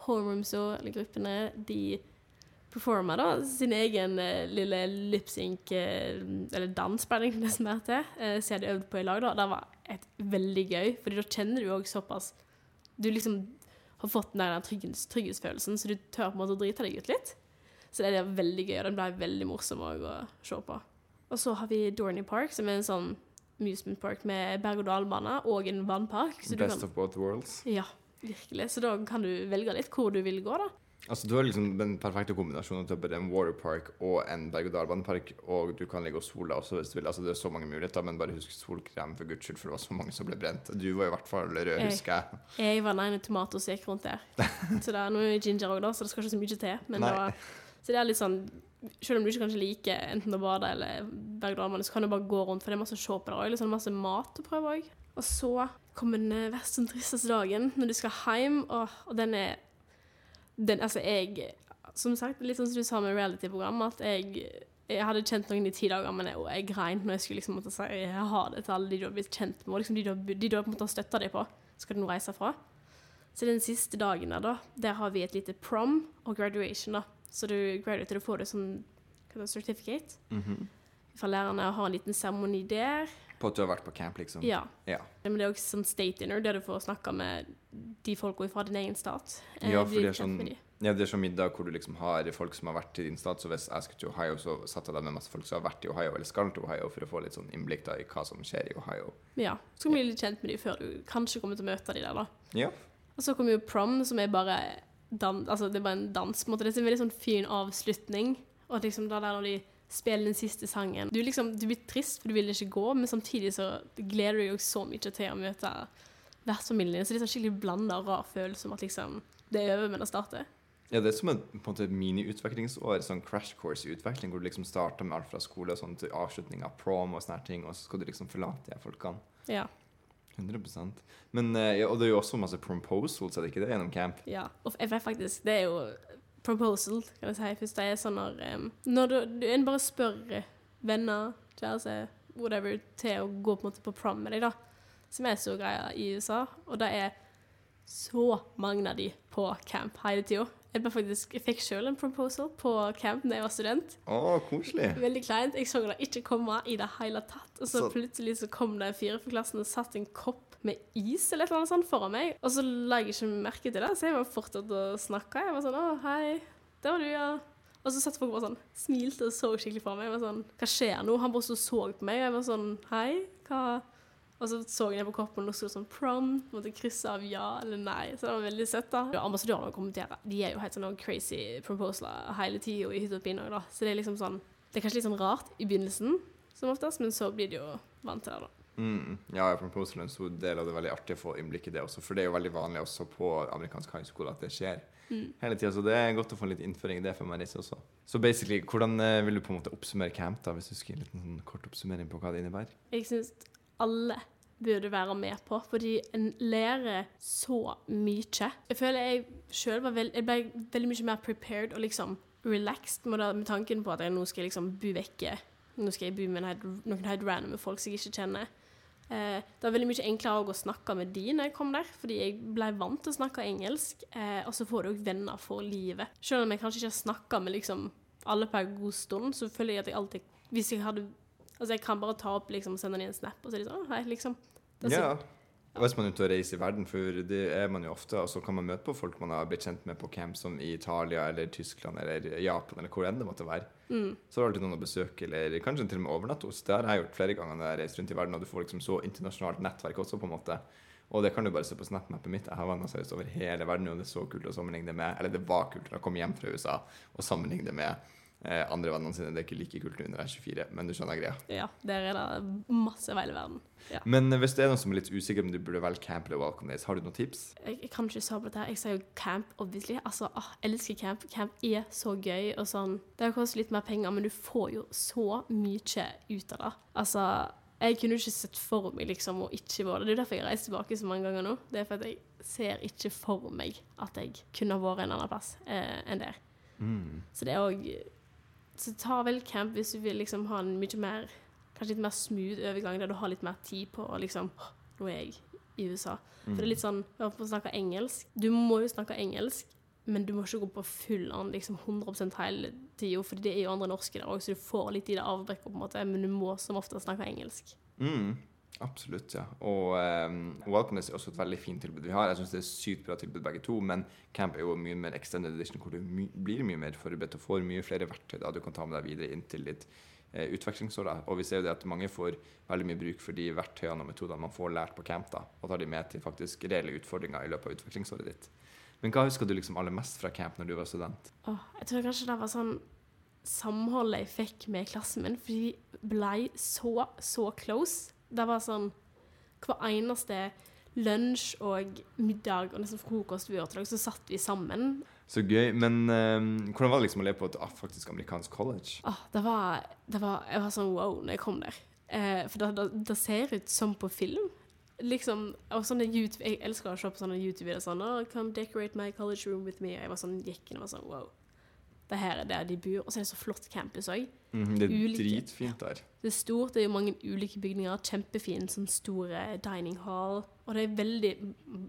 homerooms og gruppene de performa da sin egen eh, lille lip sync eh, eller dans, ble <laughs> det nesten mer til. Eh, som jeg hadde øvd på i lag, da. Det var et veldig gøy, Fordi da kjenner du òg såpass Du liksom har fått den der trygghets, trygghetsfølelsen, så du tør på en måte å drite deg ut litt. Så det er veldig gøy, og den ble veldig morsom å se på. Og så har vi Dorney Park, som er en sånn amusement park med berg-og-dal-bane og en vannpark. Så du Best kan, of both worlds. ja, virkelig. Så da kan du velge litt hvor du vil gå, da. Altså, Du har liksom den perfekte kombinasjonen til både en waterpark og en berg-og-dal-banepark, og du kan ligge og sole også hvis du vil. Altså, det er så mange muligheter, men bare husk solkrem for guds skyld, for det var så mange som ble brent. Du var i hvert fall rød, Jeg- husker jeg. Jeg var den ene tomaten som gikk rundt der. <laughs> Så det er noe ginger òg, da, så det skal ikke så mye til. Men det var, så det er litt sånn Selv om du ikke kanskje liker enten å bade eller berg-og-dal-bane, så kan du bare gå rundt, for det er masse å se på der òg. Liksom masse mat å prøve òg. Og så kommer den eh, som og tristeste dagen, når du skal hjem, og, og den er den, Altså, jeg Som sagt, litt sånn som du sa med reality-program, at jeg jeg hadde kjent noen i ti dager, men jeg, jeg grein når jeg skulle liksom måtte si jeg har det til alle de du har blitt kjent med, og liksom de du de du har på en måte støtta deg på, skal du nå reise fra. Så den siste dagen der, da, der har vi et lite prom og graduation, da. Så du graduater, du får du sånn hva heter det, certificate Mhm. fra lærerne og har en liten seremoni der. På at du har vært på camp, liksom? Ja. Ja. Men det er også sånn state dinner, der du får snakke med de folka fra din egen stat. Eh, Ja, for det er sånn. Ja, det er sånn middag hvor du liksom har folk som har vært i din stat. Så hvis jeg skulle til Ohio, så satt jeg der med masse folk som har vært i Ohio eller skal til Ohio, for å få litt sånn innblikk da i hva som skjer i Ohio. Ja. Så kan du bli litt kjent med dem før du kanskje kommer til å møte dem der, da. Ja. Og så kommer jo prom, som er bare dans, altså det er bare en dans. på en måte. Det er en veldig sånn fin avslutning. Og liksom da der når de spiller den siste sangen Du liksom, du blir trist, for du vil ikke gå, men samtidig så gleder du deg så mye til å møte vertsfamilien. Så det er sånn skikkelig blanda og rar følelse om at liksom det er over, men det starter. Ja, det er som et, på en måte et mini-utviklingsår, sånn crash course i utvikling, hvor du liksom starter med alt fra skole og sånn til avslutning av prom og sånne ting, og så skal du liksom forlate de folkene. Ja. 100% Men, eh, ja, Og det er jo også masse proposals, er det ikke det, gjennom camp? ja. Og jeg vet faktisk, det er jo proposal, kan jeg si. Hvis det er sånn når um, Når du, en bare spør eh, venner, kjæreste, whatever, til å gå på en måte på prom med deg, da. Som er så greia i USA. Og det er så mange av de på camp hele tida. Jeg, faktisk, jeg fikk sjøl en proposal på camp da jeg var student. Å, koselig. Veldig kleint. Jeg så det ikke komme i det hele tatt. Og så Så- plutselig så kom det en fyr fra klassen og satte en kopp med is eller et eller annet sånt foran meg. Og så la jeg ikke merke til det, så jeg var fortsatt å snakke. Jeg var sånn 'Å, hei. Det var du, ja.' Og så satt folk bare sånn, smilte og så skikkelig på meg. Jeg var sånn 'Hva skjer nå?' Han bare så så på meg, og jeg var sånn 'Hei, hva?' Og så så jeg ned på koppen, og så sto sånn 'prom'. Måtte krysse av ja eller nei. Så det var veldig søtt, da. Og Ambassadørene kommenterer. De er jo helt sånn crazy proposaler hele tida i hytt og pine òg, da. Så det er liksom sånn Det er kanskje litt sånn rart i begynnelsen, som oftest, men så blir de jo vant til det, da. Mm. Ja, i proposal så en stor del av det. Veldig artig å få innblikk i det også, for det er jo veldig vanlig også på amerikansk high school at det skjer Mm. hele tida. Så det er godt å få litt innføring i det for man også. Så basically, hvordan eh, vil du på en måte oppsummere camp, da, hvis du skulle gi en liten sånn kort oppsummering på hva det innebærer? Jeg syns alle burde være med på, fordi en lærer så mye. Jeg føler jeg sjøl var veld, ble veldig mye mer prepared og liksom relaxed med, det, med tanken på at jeg nå skal jeg liksom bo vekke. Nå skal jeg bo med helt- noen helt random folk som jeg ikke kjenner. Eh, det var veldig mye enklere å snakke med de når jeg kom der, fordi jeg ble vant til å snakke engelsk. Eh, og så får du òg venner for livet. Selv om jeg kanskje ikke har snakka med liksom alle på en god stund, så føler jeg at jeg alltid Hvis jeg hadde Altså, jeg kan bare ta opp liksom, sende dem en snap, og så er de sånn Hei, liksom. Det er så- Ja. Og Hvis man er ute og reiser i verden, for det er man jo ofte, og så kan man møte på folk man har blitt kjent med på camp, som i Italia eller Tyskland eller Japan eller hvor enn det måtte være. Mm. Så har du alltid noen å besøke, eller kanskje til og med overnatte hos. Det har jeg gjort flere ganger når jeg har reist rundt i verden, og du får liksom så internasjonalt nettverk også, på en måte. Og det kan du bare se på SnapMappet mitt. Jeg har venner seriøst over hele verden, og det er så kult å sammenligne det med Eller det var kult å komme hjem fra USA og sammenligne det med eh, andre vennene sine. Det er ikke like kult nå når jeg er 24, men du skjønner greia. Ja, der er det masse veil i verden. Ja. Men eh, hvis det er noen som er litt usikker om du burde velge camp eller welcome days, har du noen tips? Jeg, jeg kan ikke svare på dette. Jeg sier jo camp, obviously. Altså, åh, jeg elsker camp. Camp er så gøy. og sånn. Det koster litt mer penger, men du får jo så mye ut av det. Altså, jeg kunne jo ikke sett for meg liksom å ikke være det. Det er derfor jeg har reist tilbake så mange ganger nå. Det er for at jeg ser ikke for meg at jeg kunne vært en annen plass eh, enn der. Så det er òg Så ta vel camp hvis du vil liksom ha en mye mer Kanskje litt mer smooth overgang, der du har litt mer tid på å liksom Nå er jeg i USA. For det er litt sånn å snakke engelsk. Du må jo snakke engelsk, men du må ikke gå på full an liksom 100% hele tida, for det er jo andre norske der òg, så du får litt i det avbrekket, på en måte, men du må som ofte snakke engelsk. Mm, absolutt, ja. Og um, Welcomeness er også et veldig fint tilbud vi har. Jeg syns det er sykt bra tilbud begge to, men camp er jo mye mer extended edition, hvor du my blir mye mer forberedt og får mye flere verktøy da du kan ta med deg videre inn til ditt eh, utvekslingsår. da. Og vi ser jo det at mange får veldig mye bruk for de verktøyene og metodene man får lært på camp, da, og tar de med til faktisk reelle utfordringer i løpet av utvekslingsåret ditt. Men hva husker du liksom aller mest fra camp når du var student? Åh, jeg tror kanskje det var sånn samholdet jeg fikk med klassen min, for vi ble så, så close. Det var sånn hver eneste lunsj og middag og nesten frokost vi gjorde til så satt vi sammen. Så gøy. Men um, hvordan var det liksom å leve på et ah, faktisk amerikansk college? Ah, det var, det var Jeg var sånn wow når jeg kom der. Eh, for det, det, det ser ut som på film. Liksom, og sånne YouTube, Jeg elsker å se på sånne YouTube-videoer sånn oh, 'Come decorate my college room with me.' Og jeg var sånn, gikk inn og var sånn wow. Det her er der de bor. Og så er det så flott campus òg. Mhm, det er Ulike. dritfint der. Det er stort, det er jo mange ulike bygninger. Kjempefin, sånn store dining hall. Og det er veldig,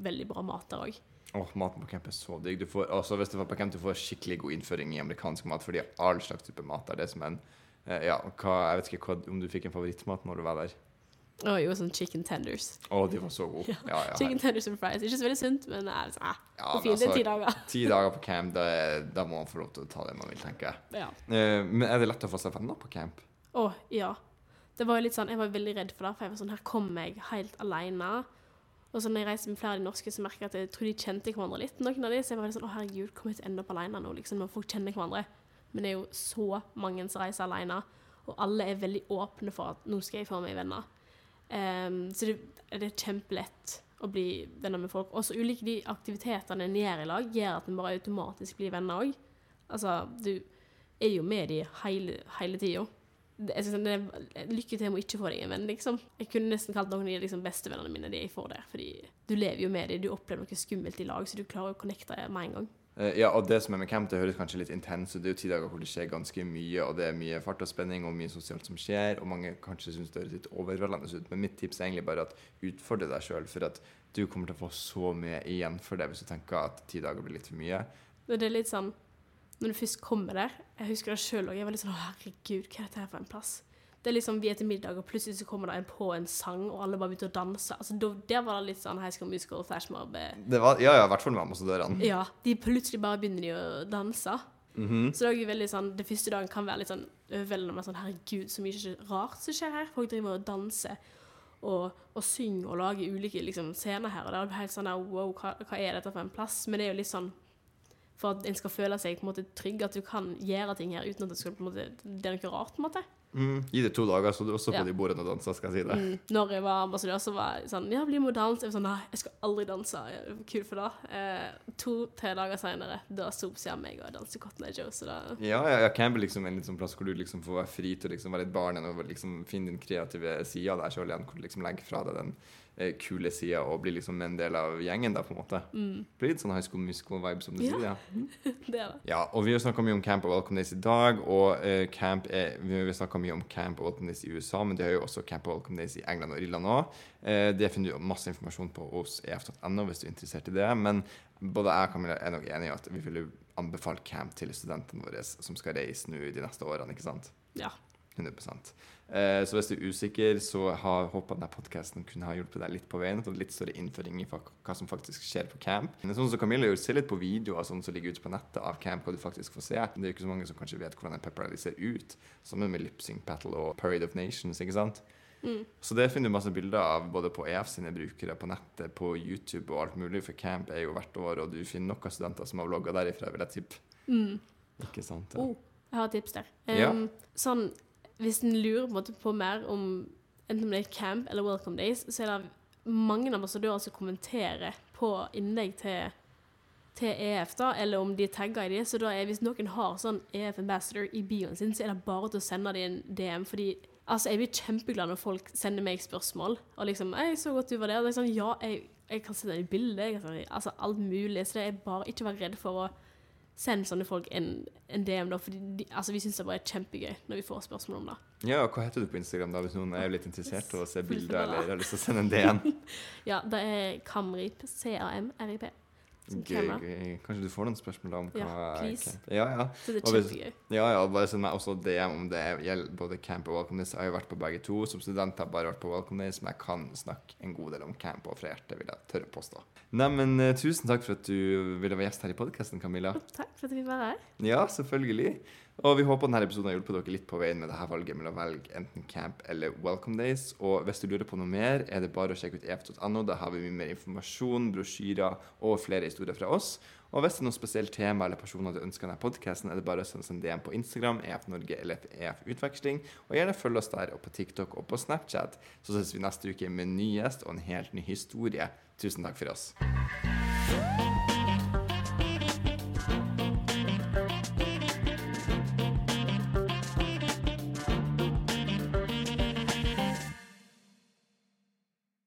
veldig bra mat der òg. Oh, Maten på camp er så digg. Du får, også hvis du får på camp, du får skikkelig god innføring i amerikansk mat, fordi all slags type mat der. Det er som en eh, Ja, hva, jeg vet ikke hva, om du fikk en favorittmat når du var der? Og jo sånn chicken tenders. Å, de var så gode. Ja, ja, Chicken tenders and fries. Ikke så veldig sunt, men det er liksom, eh, Ja, fint. Det er altså- ti dager. Ti dager på camp, da, er- da må man få lov til å ta det man vil, tenker jeg. Ja. Uh, men er det lett å få seg venner på camp? Å, ja. Det var jo litt sånn, Jeg var veldig redd for det, for jeg var sånn, her kommer jeg helt alene. Og så når jeg reiste med flere av de norske, så merket jeg at jeg tror de kjente hverandre litt. noen av de, Så jeg var litt sånn, å herregud, kommer jeg til å ende opp alene nå? liksom, Når folk kjenner hverandre. Men det er jo så mange som reiser alene, og alle er veldig åpne for at nå skal jeg få meg venner. Ehm, så det, det er kjempelett å bli venner med folk. Også ulike de aktivitetene en gjør i lag, gjør at en bare automatisk blir venner òg. Altså, du er jo med de hele, hele tida. Lykke til med å ikke få deg en venn, liksom. Jeg kunne nesten kalt noen av de liksom bestevennene mine de jeg får der, fordi du lever jo med dem, du opplever noe skummelt i lag, så du klarer å connecte med en gang. Eh, Ja, og det som er med camp, det høres kanskje litt intens ut. Det er jo ti dager hvor det skjer ganske mye, og det er mye fart og spenning og mye sosialt som skjer, og mange kanskje syns det høres litt overveldende ut. Men mitt tips er egentlig bare at utfordre deg sjøl, for at du kommer til å få så mye igjen for det hvis du tenker at ti dager blir litt for mye. Det er litt sånn Når du først kommer der Jeg husker det sjøl òg. Jeg var litt sånn Å, herregud, hva er dette her for en plass? Det er liksom Vi er til middag, og plutselig så kommer det en på en sang, og alle bare begynte å danse. Altså, da, Der var det litt sånn High School Musical, Flash Mob. Det var, ja, ja, i hvert fall med ambassadørene. Ja. De plutselig bare begynner de å danse. Mhm. Så det er jo veldig sånn Det første dagen kan være litt sånn overveldende med sånn Herregud, så mye rart som skjer her. Folk driver og danser og, og synger og lager ulike liksom, scener her. Og det er helt sånn der, Wow, hva, hva er dette for en plass? Men det er jo litt sånn for at en skal føle seg på en måte trygg, at du kan gjøre ting her uten at det, skal, på en måte, det er noe rart. på en måte. Mm. Gi det to dager, så du også på Ja. de bordene og danser, skal jeg si det. Mm. Når jeg var ambassadør, så var jeg sånn Ja, bli med og dans. Jeg var sånn Nei, jeg skal aldri danse. Kult for det. Eh, To-tre dager seinere, da sto oppsida meg og danset Cotton Eye Joe, så da Ja, ja, ja, camp er liksom en sånn plass hvor du liksom får være fri til å liksom være et barn og liksom finne din kreative side deg sjøl igjen, hvor du liksom legger fra deg den kule sida og blir liksom en del av gjengen, der, på en måte. mm, Blir litt sånn high school musical-vibe, som du Ja. sier. ja. <laughs> Det er det. Ja, og vi har snakka mye om Camp og Welcome Days i dag, og uh, camp er, vi har snakka mye om Camp og Welcome Days i USA, men det har jo også Camp og Welcome Days i England og Irland òg. Uh, det finner du masse informasjon på hos ef.no hvis du er interessert i det. Men både jeg og Camilla er nok enige i at vi ville anbefalt camp til studentene våre som skal reise nå de neste årene, ikke sant? Ja. 100 eh, Så hvis du er usikker, så har håper denne podkasten kunne ha hjulpet deg litt på veien. og litt større innføring i hva som faktisk skjer på camp. Men sånn som Camilla gjør, Se litt på videoer sånn som ligger ute på nettet av camp, hva du faktisk får se. Det er jo ikke så mange som kanskje vet hvordan en pep rally ser ut. Sammen med Lipsing Sync Battle og Parade of Nations. ikke sant? Mm. Så det finner du masse bilder av både på EF sine brukere, på nettet, på YouTube og alt mulig. For camp er jo hvert år, og du finner noen studenter som har vlogga derifra, vil jeg tippe. Mm. Ikke sant? Ja. Oh, jeg har et tips der. Ja. Um, Sånn, hvis en lurer på, en på mer om enten det er camp eller Welcome Days, så er det mange ambassadører som kommenterer på innlegg til, til EF, da, eller om de er tagga i de. Så da er, hvis noen har sånn EF Ambassador i bioen sin, så er det bare til å sende dem en DM. fordi altså, jeg blir kjempeglad når folk sender meg spørsmål. Og liksom 'Jeg så godt du var der.' Og er sånn, ja, jeg, jeg kan sende deg bilde. Altså, alt mulig. Så det er bare ikke å være redd for å sende sånne folk en, en DM, da. For de, altså, vi syns det bare er kjempegøy når vi får spørsmål om det. Ja, hva heter du på Instagram da, hvis noen er litt interessert i å se bilder eller har lyst til å sende en DM? <laughs> Ja, det er Kamrip. C-A-M-R-I-P. Gøy, gøy. Kanskje du får noen spørsmål om hva Ja, please. camp Ja, ja. Så det er Og hvis- kjempegøy. Ja, ja, bare send meg også DM om det gjelder både camp og Welcome Days. Jeg har jo vært på begge to. Som student har jeg bare vært på Welcome Days, men jeg kan snakke en god del om camp og fra hjertet, vil jeg tørre å påstå. Neimen, eh, tusen takk for at du ville være gjest her i podkasten, Camilla. Takk for at vi var her. Ja, selvfølgelig. Og vi håper denne episoden har hjulpet dere litt på veien med dette valget mellom å velge enten camp eller Welcome Days. Og hvis du lurer på noe mer, er det bare å sjekke ut ef.no. Da har vi mye mer informasjon, brosjyrer og flere historier fra oss. Og hvis det er noe spesielt tema eller personer du ønsker denne podkasten, er det bare å sende oss en DM på Instagram, EF Norge eller EF Utveksling. Og gjerne følg oss der, og på TikTok og på Snapchat. Så ses vi neste uke med en ny gjest og en helt ny historie. Tusen takk for oss.